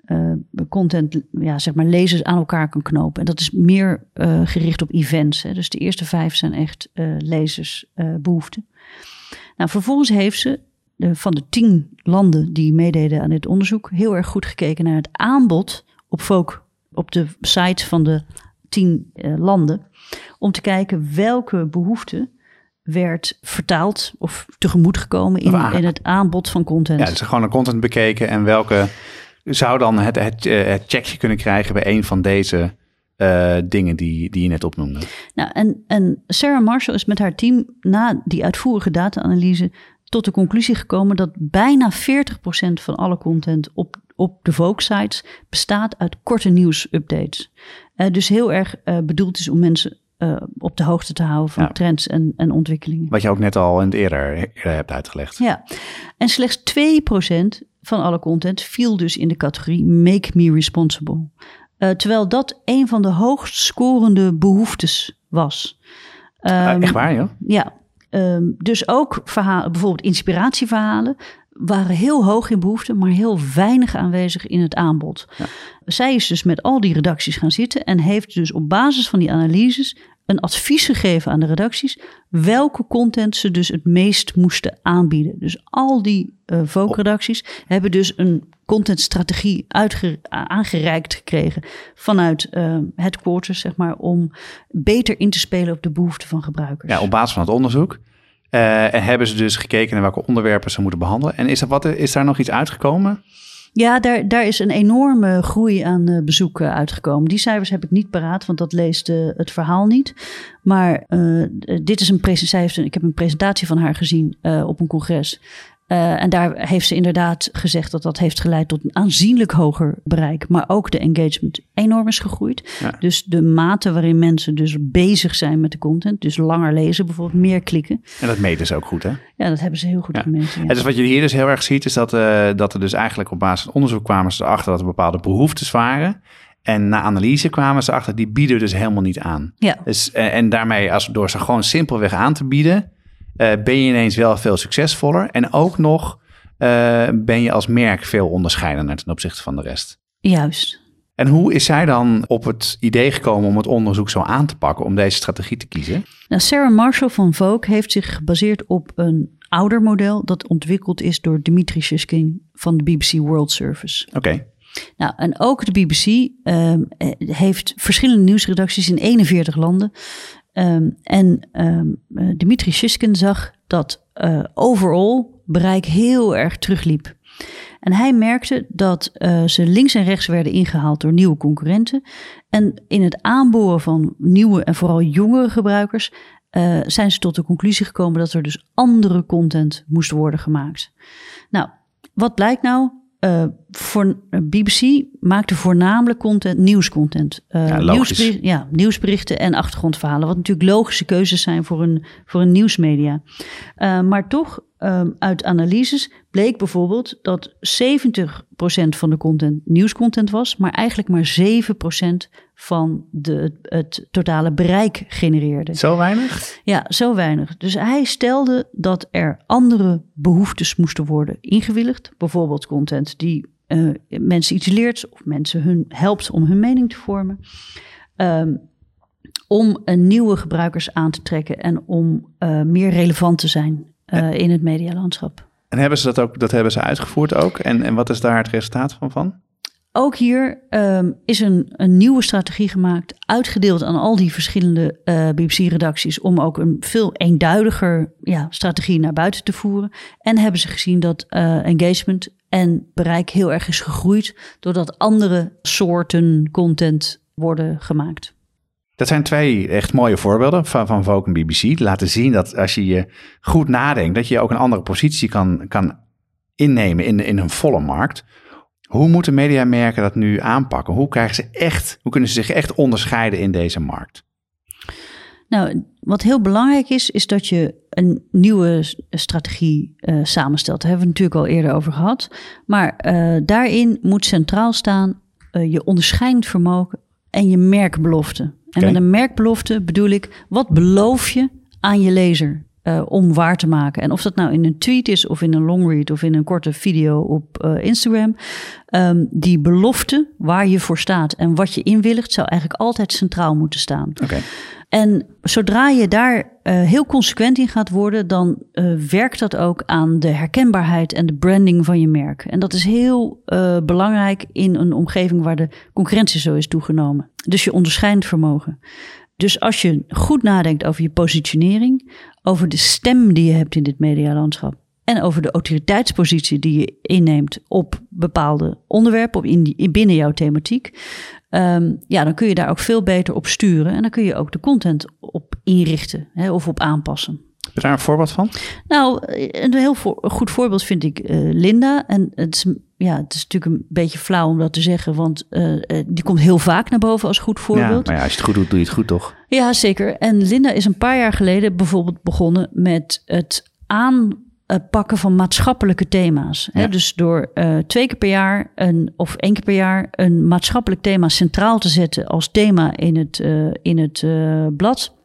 uh, content, ja, zeg maar, lezers aan elkaar kan knopen. En dat is meer uh, gericht op events. Hè. Dus de eerste vijf zijn echt uh, lezersbehoeften. nou, vervolgens heeft ze van de tien landen die meededen aan dit onderzoek heel erg goed gekeken naar het aanbod op Vogue, op de site van de tien landen. Om te kijken welke behoeften werd vertaald of tegemoet gekomen in, in het aanbod van content. Ja, dus gewoon een content bekeken en welke zou dan het, eh, het checkje kunnen krijgen bij een van deze eh, dingen die, die je net opnoemde. Nou, en, en Sarah Marshall is met haar team na die uitvoerige data-analyse tot de conclusie gekomen dat bijna 40% van alle content op, op de Vogue-sites bestaat uit korte nieuwsupdates. Eh dus heel erg bedoeld is om mensen eh, op de hoogte te houden van Ja. trends en, en ontwikkelingen. Wat je ook net al in het eerder, eerder hebt uitgelegd. Ja, en slechts 2% van alle content viel dus in de categorie Make Me Responsible. Eh, terwijl dat een van de hoogst scorende behoeftes was. Ah, Ehm, echt waar, joh? ja, ehm, dus ook verhalen, bijvoorbeeld inspiratieverhalen, waren heel hoog in behoefte, maar heel weinig aanwezig in het aanbod. Ja. Zij is dus met al die redacties gaan zitten en heeft dus op basis van die analyses een advies gegeven aan de redacties welke content ze dus het meest moesten aanbieden. Dus al die Vogue-redacties hebben dus een contentstrategie uitge- aangereikt gekregen vanuit eh headquarters, zeg maar, om beter in te spelen op de behoeften van gebruikers. Ja, op basis van het onderzoek. Eh, en hebben ze dus gekeken naar welke onderwerpen ze moeten behandelen. En is, er wat, is daar nog iets uitgekomen? Ja, daar, daar is een enorme groei aan eh, bezoek eh, uitgekomen. Die cijfers heb ik niet paraat, want dat leest eh, het verhaal niet. Maar dit is een presentatie. Ik heb een presentatie van haar gezien op een congres. Eh, en daar heeft ze inderdaad gezegd dat dat heeft geleid tot een aanzienlijk hoger bereik. Maar ook de engagement enorm is gegroeid. Ja. Dus de mate waarin mensen dus bezig zijn met de content. Dus langer lezen, bijvoorbeeld meer klikken. En dat meten ze ook goed, hè? Ja, dat hebben ze heel goed Ja. gemeten. ja. En dus wat je hier dus heel erg ziet, is dat, eh, dat er dus eigenlijk op basis van onderzoek kwamen ze erachter dat er bepaalde behoeftes waren. En na analyse kwamen ze erachter, die bieden dus helemaal niet aan. ja. Dus, eh, en daarmee, als, door ze gewoon simpelweg aan te bieden, eh, ben je ineens wel veel succesvoller. En ook nog eh, ben je als merk veel onderscheidender ten opzichte van de rest. juist. En hoe is zij dan op het idee gekomen om het onderzoek zo aan te pakken, om deze strategie te kiezen? Nou, Sarah Marshall van Vogue heeft zich gebaseerd op een ouder model dat ontwikkeld is door Dimitri Shishkin van de BBC World Service. Oké, Nou, en ook de BBC ehm, eh, heeft verschillende nieuwsredacties in 41 landen. Ehm, en eh, Dimitri Shishkin zag dat eh, overal bereik heel erg terugliep. En hij merkte dat eh, ze links en rechts werden ingehaald door nieuwe concurrenten. En in het aanboren van nieuwe en vooral jongere gebruikers zijn ze tot de conclusie gekomen dat er dus andere content moest worden gemaakt. Nou, wat blijkt nou? Voor BBC maakte voornamelijk content, nieuwscontent. Eh, Ja, logisch. nieuwsbericht- ja, nieuwsberichten en achtergrondverhalen. Wat natuurlijk logische keuzes zijn voor een, voor een nieuwsmedia. Eh, maar toch, ehm, uit analyses bleek bijvoorbeeld dat 70% van de content nieuwscontent was, maar eigenlijk maar 7% van de, het totale bereik genereerde. zo weinig? Ja, zo weinig. Dus hij stelde dat er andere behoeftes moesten worden ingewilligd. Bijvoorbeeld content die eh, mensen iets leert of mensen hun helpt om hun mening te vormen. Ehm, om een nieuwe gebruikers aan te trekken en om eh, meer relevant te zijn eh, in het medialandschap. En hebben ze dat ook, dat hebben ze uitgevoerd ook? En, en wat is daar het resultaat van? van? Ook hier ehm, is een, een nieuwe strategie gemaakt, uitgedeeld aan al die verschillende BBC-redacties, om ook een veel eenduidiger ja, strategie naar buiten te voeren. En hebben ze gezien dat engagement en bereik heel erg is gegroeid, doordat andere soorten content worden gemaakt. Dat zijn twee echt mooie voorbeelden van, van Vogue en BBC. Laten zien dat als je je goed nadenkt, dat je ook een andere positie kan, kan innemen in, in een volle markt. Hoe moeten mediamerken dat nu aanpakken? Hoe, krijgen ze echt, hoe kunnen ze zich echt onderscheiden in deze markt? Nou, wat heel belangrijk is, is dat je een nieuwe strategie eh, samenstelt. Daar hebben we het natuurlijk al eerder over gehad. Maar eh, daarin moet centraal staan eh, je onderscheidend vermogen en je merkbelofte. En met een merkbelofte bedoel ik, wat beloof je aan je lezer om waar te maken? En of dat nou in een tweet is, of in een longread, of in een korte video op Instagram. ehm, die belofte waar je voor staat en wat je inwilligt, zou eigenlijk altijd centraal moeten staan. Oké, En zodra je daar eh, heel consequent in gaat worden, dan eh, werkt dat ook aan de herkenbaarheid en de branding van je merk. En dat is heel eh, belangrijk in een omgeving waar de concurrentie zo is toegenomen. Dus je onderscheidend vermogen. Dus als je goed nadenkt over je positionering, over de stem die je hebt in dit medialandschap en over de autoriteitspositie die je inneemt op bepaalde onderwerpen, op in, in binnen jouw thematiek, ehm, ja, dan kun je daar ook veel beter op sturen en dan kun je ook de content op inrichten hè, of op aanpassen. Heb je daar een voorbeeld van? Nou, een heel goed voorbeeld vind ik uh, Linda. En het is, ja, het is natuurlijk een beetje flauw om dat te zeggen, want uh, die komt heel vaak naar boven als goed voorbeeld. Ja, maar ja, als je het goed doet, doe je het goed, toch? Ja, zeker. En Linda is een paar jaar geleden bijvoorbeeld begonnen met het aanpakken van maatschappelijke thema's. Ja. Hè? Dus door uh, twee keer per jaar een, of één keer per jaar een maatschappelijk thema centraal te zetten als thema in het, in het blad.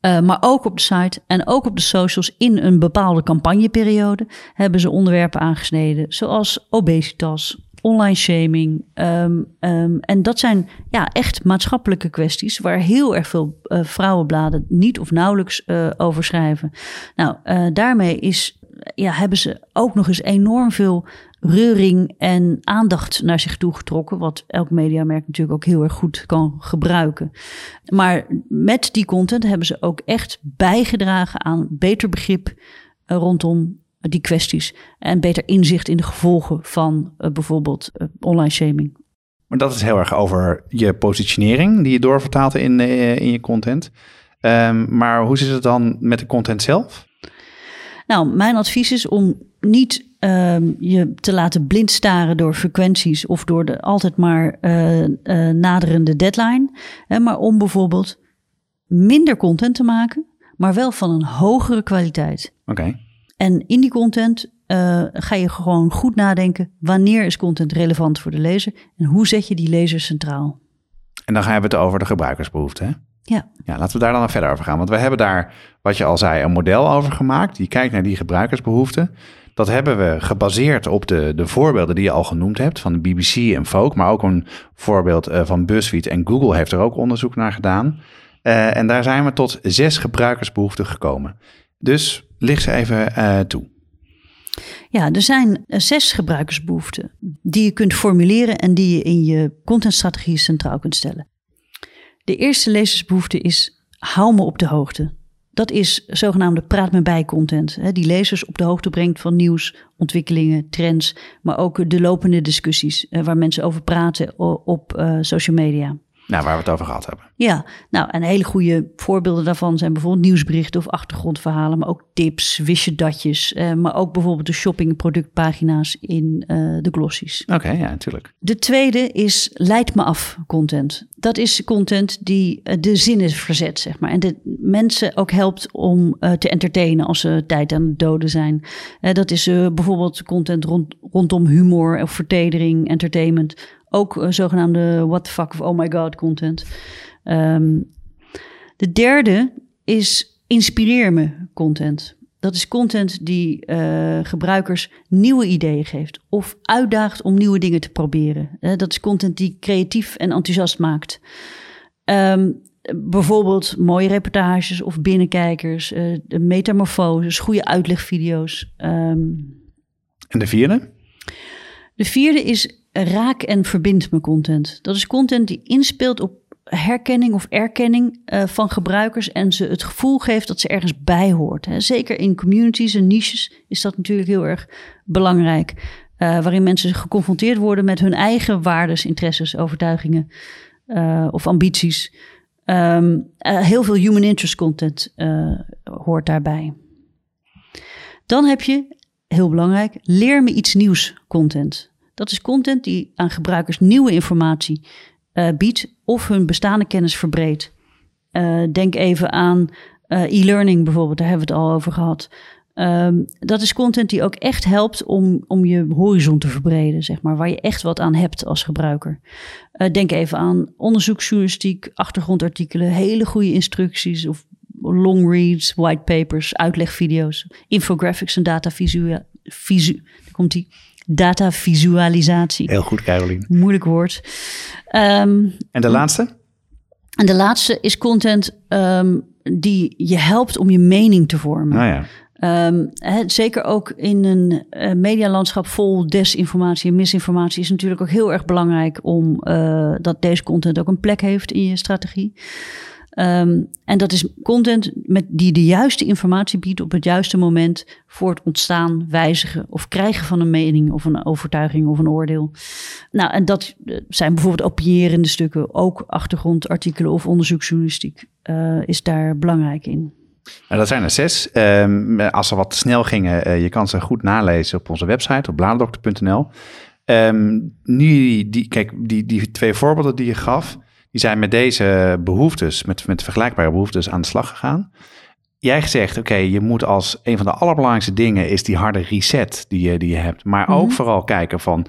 Maar ook op de site en ook op de socials in een bepaalde campagneperiode hebben ze onderwerpen aangesneden, zoals obesitas, online shaming. Um, um, en dat zijn ja, echt maatschappelijke kwesties waar heel erg veel uh, vrouwenbladen niet of nauwelijks uh, over schrijven. Nou, daarmee is, ja, hebben ze ook nog eens enorm veel reuring en aandacht naar zich toe getrokken. Wat elk mediamerk natuurlijk ook heel erg goed kan gebruiken. Maar met die content hebben ze ook echt bijgedragen aan beter begrip rondom die kwesties. En beter inzicht in de gevolgen van uh, bijvoorbeeld uh, online shaming. Maar dat is heel erg over je positionering die je doorvertaalt in, in je content. Um, maar hoe zit het dan met de content zelf? Nou, mijn advies is om niet um, je te laten blind staren door frequenties of door de altijd maar uh, uh, naderende deadline. Hè, maar om bijvoorbeeld minder content te maken, maar wel van een hogere kwaliteit. Oké. Okay. En in die content uh, ga je gewoon goed nadenken: wanneer is content relevant voor de lezer en hoe zet je die lezer centraal? En dan gaan we het over de gebruikersbehoeften. Hè? Ja. ja, laten we daar dan verder over gaan. Want we hebben daar, wat je al zei, een model over gemaakt. Die kijkt naar die gebruikersbehoeften. Dat hebben we gebaseerd op de, de voorbeelden die je al genoemd hebt van de BBC en Vogue, maar ook een voorbeeld uh, van BuzzFeed en Google heeft er ook onderzoek naar gedaan. Uh, en daar zijn we tot zes gebruikersbehoeften gekomen. Dus licht ze even uh, toe. Ja, er zijn zes gebruikersbehoeften die je kunt formuleren en die je in je contentstrategie centraal kunt stellen. De eerste lezersbehoefte is: hou me op de hoogte. Dat is zogenaamde praat me bij content. Hè, die lezers op de hoogte brengt van nieuws, ontwikkelingen, trends, maar ook de lopende discussies uh, waar mensen over praten op social media. Nou, waar we het over gehad hebben. Ja, nou, en hele goede voorbeelden daarvan zijn bijvoorbeeld nieuwsberichten of achtergrondverhalen, maar ook tips, wist je datjes, uh, maar ook bijvoorbeeld de shoppingproductpagina's in uh, de glossies. Oké, okay, ja, natuurlijk. De tweede is leid me af content. Dat is content die uh, de zinnen verzet, zeg maar. En de mensen ook helpt om te entertainen als ze tijd aan het doden zijn. dat is bijvoorbeeld content rond, rondom humor of vertedering, entertainment ook uh, zogenaamde what the fuck of oh my god content. Um, de derde is inspireer me content. Dat is content die uh, gebruikers nieuwe ideeën geeft of uitdaagt om nieuwe dingen te proberen. Uh, dat is content die creatief en enthousiast maakt. Um, bijvoorbeeld mooie reportages of binnenkijkers, uh, de metamorfoses, goede uitlegvideo's. Um, en de vierde? De vierde is raak en verbind me content. Dat is content die inspeelt op herkenning of erkenning uh, van gebruikers en ze het gevoel geeft dat ze ergens bij hoort. Hè. Zeker in communities en niches is dat natuurlijk heel erg belangrijk. Uh, waarin mensen geconfronteerd worden met hun eigen waardes, interesses, overtuigingen uh, of ambities. Um, heel veel human interest content hoort daarbij. Dan heb je, heel belangrijk, leer me iets nieuws content. Dat is content die aan gebruikers nieuwe informatie uh, biedt of hun bestaande kennis verbreedt. Uh, denk even aan uh, e-learning bijvoorbeeld, daar hebben we het al over gehad. Um, dat is content die ook echt helpt om, om je horizon te verbreden, zeg maar, waar je echt wat aan hebt als gebruiker. denk even aan onderzoeksjournalistiek, achtergrondartikelen, hele goede instructies of long reads, white papers, uitlegvideo's, infographics en data visu, visu komt die Datavisualisatie. Heel goed, Caroline. Moeilijk woord. Um, en de laatste? En de laatste is content um, die je helpt om je mening te vormen. Nou ja. Um, he, zeker ook in een uh, medialandschap vol desinformatie en misinformatie is natuurlijk ook heel erg belangrijk om uh, dat deze content ook een plek heeft in je strategie. Ehm, en dat is content met die de juiste informatie biedt op het juiste moment voor het ontstaan, wijzigen of krijgen van een mening of een overtuiging of een oordeel. Nou, en dat eh, zijn bijvoorbeeld opinierende stukken, ook achtergrondartikelen of onderzoeksjournalistiek uh, is daar belangrijk in. Nou, dat zijn er zes. Um, als ze wat snel gingen, uh, je kan ze goed nalezen op onze website op bladerdokter.nl. Ehm, nu, die, kijk, die, die twee voorbeelden die je gaf, die zijn met deze behoeftes, met, met vergelijkbare behoeftes aan de slag gegaan. Jij zegt, oké, je moet als een van de allerbelangrijkste dingen is die harde reset die je, die je hebt. Maar ook mhm. vooral kijken van,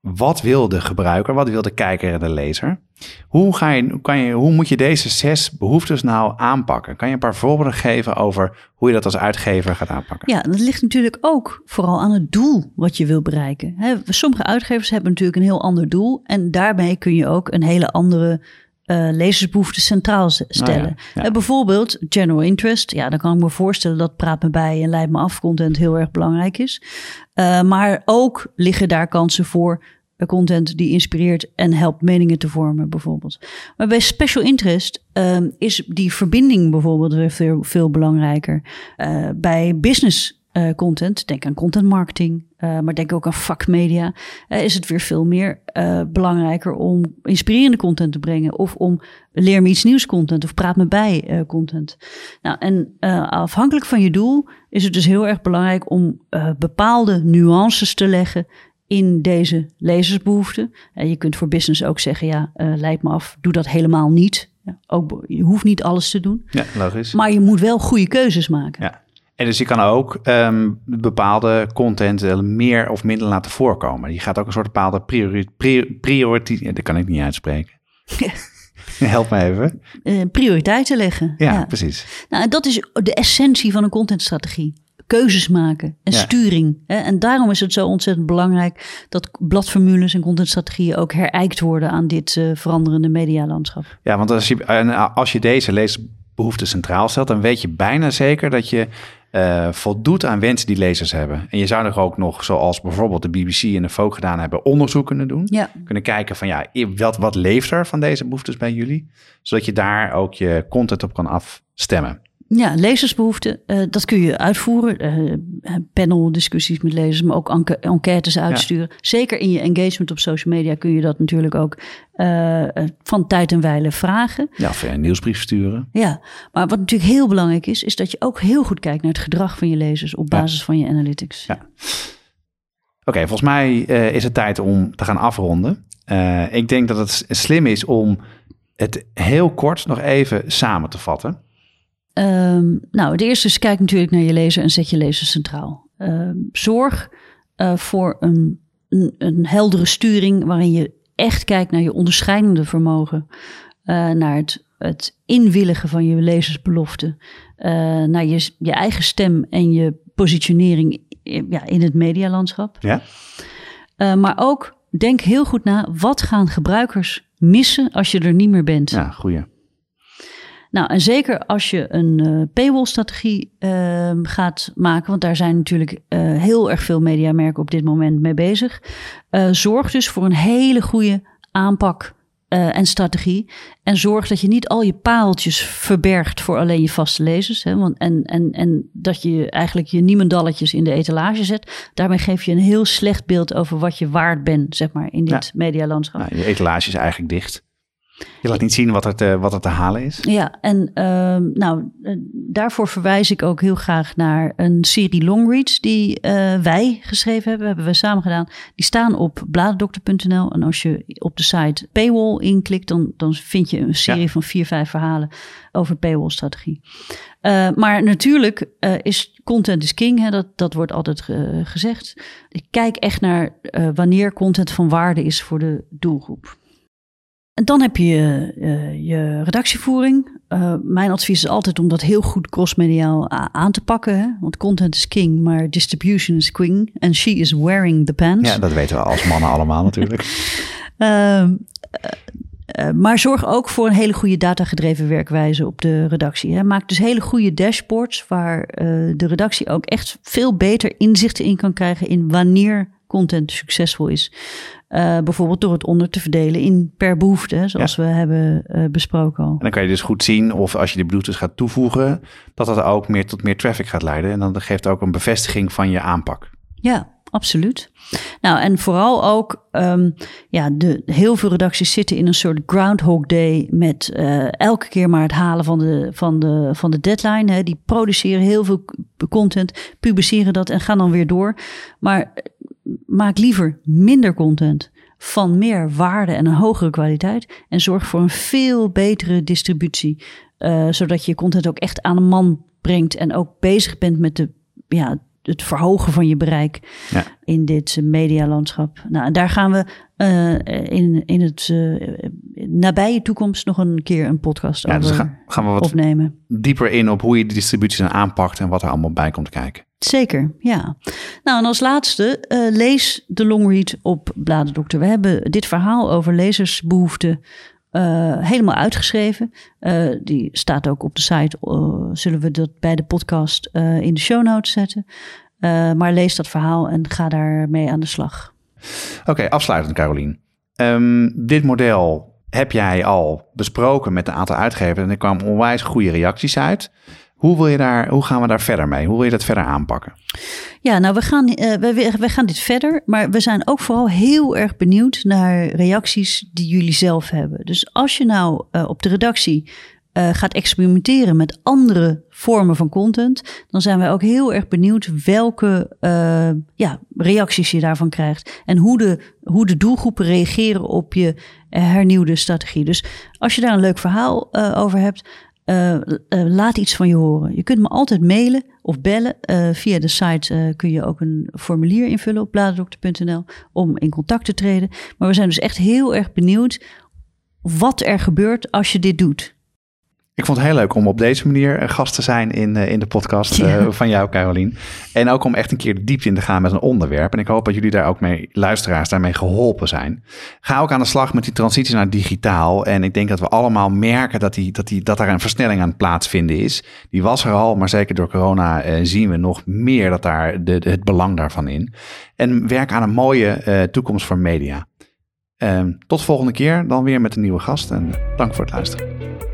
wat wil de gebruiker, wat wil de kijker en de lezer? Hoe, ga je, kan je, hoe moet je deze zes behoeftes nou aanpakken? Kan je een paar voorbeelden geven over hoe je dat als uitgever gaat aanpakken? Ja, dat ligt natuurlijk ook vooral aan het doel wat je wil bereiken. sommige uitgevers hebben natuurlijk een heel ander doel en daarbij kun je ook een hele andere uh, lezersbehoeften centraal stellen. Nou bijvoorbeeld general interest. Ja, dan kan ik me voorstellen dat praat me bij en leid me af content heel erg belangrijk is. Uh, maar ook liggen daar kansen voor content die inspireert en helpt meningen te vormen, bijvoorbeeld. Maar bij special interest uh, is die verbinding bijvoorbeeld weer veel, veel belangrijker. Uh, bij business uh, content, denk aan content marketing, uh, maar denk ook aan vakmedia, uh, is het weer veel meer belangrijker om inspirerende content te brengen of om leer me iets nieuws content of praat me bij content. Nou, en afhankelijk van je doel is het dus heel erg belangrijk om bepaalde nuances te leggen in deze lezersbehoeften. En je kunt voor business ook zeggen, ja, leid me af, doe dat helemaal niet. Ja, ook, je hoeft niet alles te doen. Ja, logisch. Maar je moet wel goede keuzes maken. Ja. En dus je kan ook um, bepaalde content meer of minder laten voorkomen. Je gaat ook een soort bepaalde prioriteit, priori, dat kan ik niet uitspreken. Help me even. Uh, prioriteiten leggen. Ja, precies. Nou, dat is de essentie van een contentstrategie. Keuzes maken en sturing. Hè? En daarom is het zo ontzettend belangrijk dat bladformules en contentstrategieën ook herijkt worden aan dit uh, veranderende medialandschap. Ja, want als je, als je deze leesbehoefte centraal stelt, dan weet je bijna zeker dat je uh, voldoet aan wensen die lezers hebben. En je zou er ook nog, zoals bijvoorbeeld de BBC en de Vogue gedaan hebben, onderzoek kunnen doen. Ja. Kunnen kijken van ja, wat, wat leeft er van deze behoeftes bij jullie? Zodat je daar ook je content op kan afstemmen. Ja, lezersbehoeften, uh, dat kun je uitvoeren. Uh, panel discussies met lezers, maar ook enquêtes uitsturen. Zeker in je engagement op social media kun je dat natuurlijk ook uh, van tijd en wijle vragen. Ja, of een nieuwsbrief sturen. Ja, maar wat natuurlijk heel belangrijk is, is dat je ook heel goed kijkt naar het gedrag van je lezers op basis van je analytics. Ja. Oké, volgens mij is het tijd om te gaan afronden. ik denk dat het slim is om het heel kort nog even samen te vatten. Um, nou, het eerste is kijk natuurlijk naar je lezer en zet je lezer centraal. Um, zorg uh, voor een, een, een, heldere sturing waarin je echt kijkt naar je onderscheidende vermogen, uh, naar het, het inwilligen van je lezersbeloften, uh, naar je, je eigen stem en je positionering ja, in het medialandschap. Ja. maar ook denk heel goed na, wat gaan gebruikers missen als je er niet meer bent? Ja, goeie. Nou, en zeker als je een uh, paywall-strategie uh, gaat maken, want daar zijn natuurlijk uh, heel erg veel mediamerken op dit moment mee bezig. Uh, zorg dus voor een hele goede aanpak en strategie. En zorg dat je niet al je paaltjes verbergt voor alleen je vaste lezers. Hè, want, en, en, en dat je eigenlijk je niemendalletjes in de etalage zet. Daarmee geef je een heel slecht beeld over wat je waard bent, zeg maar, in dit ja. medialandschap. Nou, je etalage is eigenlijk dicht. Je laat niet zien wat er te, wat er te halen is. Ja, en uh, nou, eh, daarvoor verwijs ik ook heel graag naar een serie longreads die uh, wij geschreven hebben, hebben we samen gedaan. Die staan op bladerdokter.nl. En als je op de site paywall inklikt, dan, dan vind je een serie van vier, vijf verhalen over paywall-strategie. Uh, maar natuurlijk is content is king, hè, dat, dat wordt altijd gezegd. Ik kijk echt naar wanneer content van waarde is voor de doelgroep. En dan heb je uh, je redactievoering. Uh, mijn advies is altijd om dat heel goed crossmediaal aan te pakken. Hè? Want content is king, maar distribution is queen. En she is wearing the pants. Ja, dat weten we als mannen allemaal natuurlijk. uh, maar zorg ook voor een hele goede datagedreven werkwijze op de redactie. Hè. Maak dus hele goede dashboards waar de redactie ook echt veel beter inzichten in kan krijgen in wanneer content succesvol is. Uh, bijvoorbeeld door het onder te verdelen in per behoefte, zoals we hebben uh, besproken al. En dan kan je dus goed zien of als je de Bluetooth gaat toevoegen, dat dat ook meer tot meer traffic gaat leiden. En dan geeft ook een bevestiging van je aanpak. Ja, absoluut. Nou, en vooral ook, um, ja, de, heel veel redacties zitten in een soort Groundhog Day met uh, elke keer maar het halen van de, van de, van de deadline. Hè. Die produceren heel veel content, publiceren dat en gaan dan weer door. Maar maak liever minder content van meer waarde en een hogere kwaliteit. En zorg voor een veel betere distributie. Uh, zodat je content ook echt aan de man brengt en ook bezig bent met de, ja, het verhogen van je bereik ja. in dit medialandschap. Nou, en daar gaan we uh, in, in het uh, nabije toekomst nog een keer een podcast ja, dus over dus gaan, gaan we wat opnemen. Dieper in op hoe je de distributie dan aanpakt en wat er allemaal bij komt kijken. Zeker, ja. Nou, en als laatste, uh, lees de longread op Bladerdokter. We hebben dit verhaal over lezersbehoeften uh, helemaal uitgeschreven. Uh, die staat ook op de site. zullen we dat bij de podcast in de show notes zetten. maar lees dat verhaal en ga daarmee aan de slag. Oké, afsluitend Carolien. Um, dit model heb jij al besproken met een aantal uitgevers en er kwamen onwijs goede reacties uit. Hoe, wil je daar, hoe gaan we daar verder mee? Hoe wil je dat verder aanpakken? Ja, nou, we gaan, uh, we, we gaan dit verder. Maar we zijn ook vooral heel erg benieuwd naar reacties die jullie zelf hebben. Dus als je nou uh, op de redactie uh, gaat experimenteren met andere vormen van content, dan zijn wij ook heel erg benieuwd welke uh, ja, reacties je daarvan krijgt en hoe de, hoe de doelgroepen reageren op je hernieuwde strategie. Dus als je daar een leuk verhaal uh, over hebt, laat iets van je horen. Je kunt me altijd mailen of bellen. Via de site kun je ook een formulier invullen op bladerdokter.nl om in contact te treden. Maar we zijn dus echt heel erg benieuwd wat er gebeurt als je dit doet. Ik vond het heel leuk om op deze manier eh, gast te zijn in, eh, in de podcast eh, van jou, Carolien. En ook om echt een keer de diepte in te gaan met een onderwerp. En ik hoop dat jullie daar ook mee, luisteraars, daarmee geholpen zijn. Ga ook aan de slag met die transitie naar digitaal. En ik denk dat we allemaal merken dat, die, dat, die, dat daar een versnelling aan het plaatsvinden is. Die was er al, maar zeker door corona zien we nog meer dat daar de, het belang daarvan in. En werk aan een mooie toekomst voor media. Ehm, tot de volgende keer, dan weer met een nieuwe gast. En dank voor het luisteren.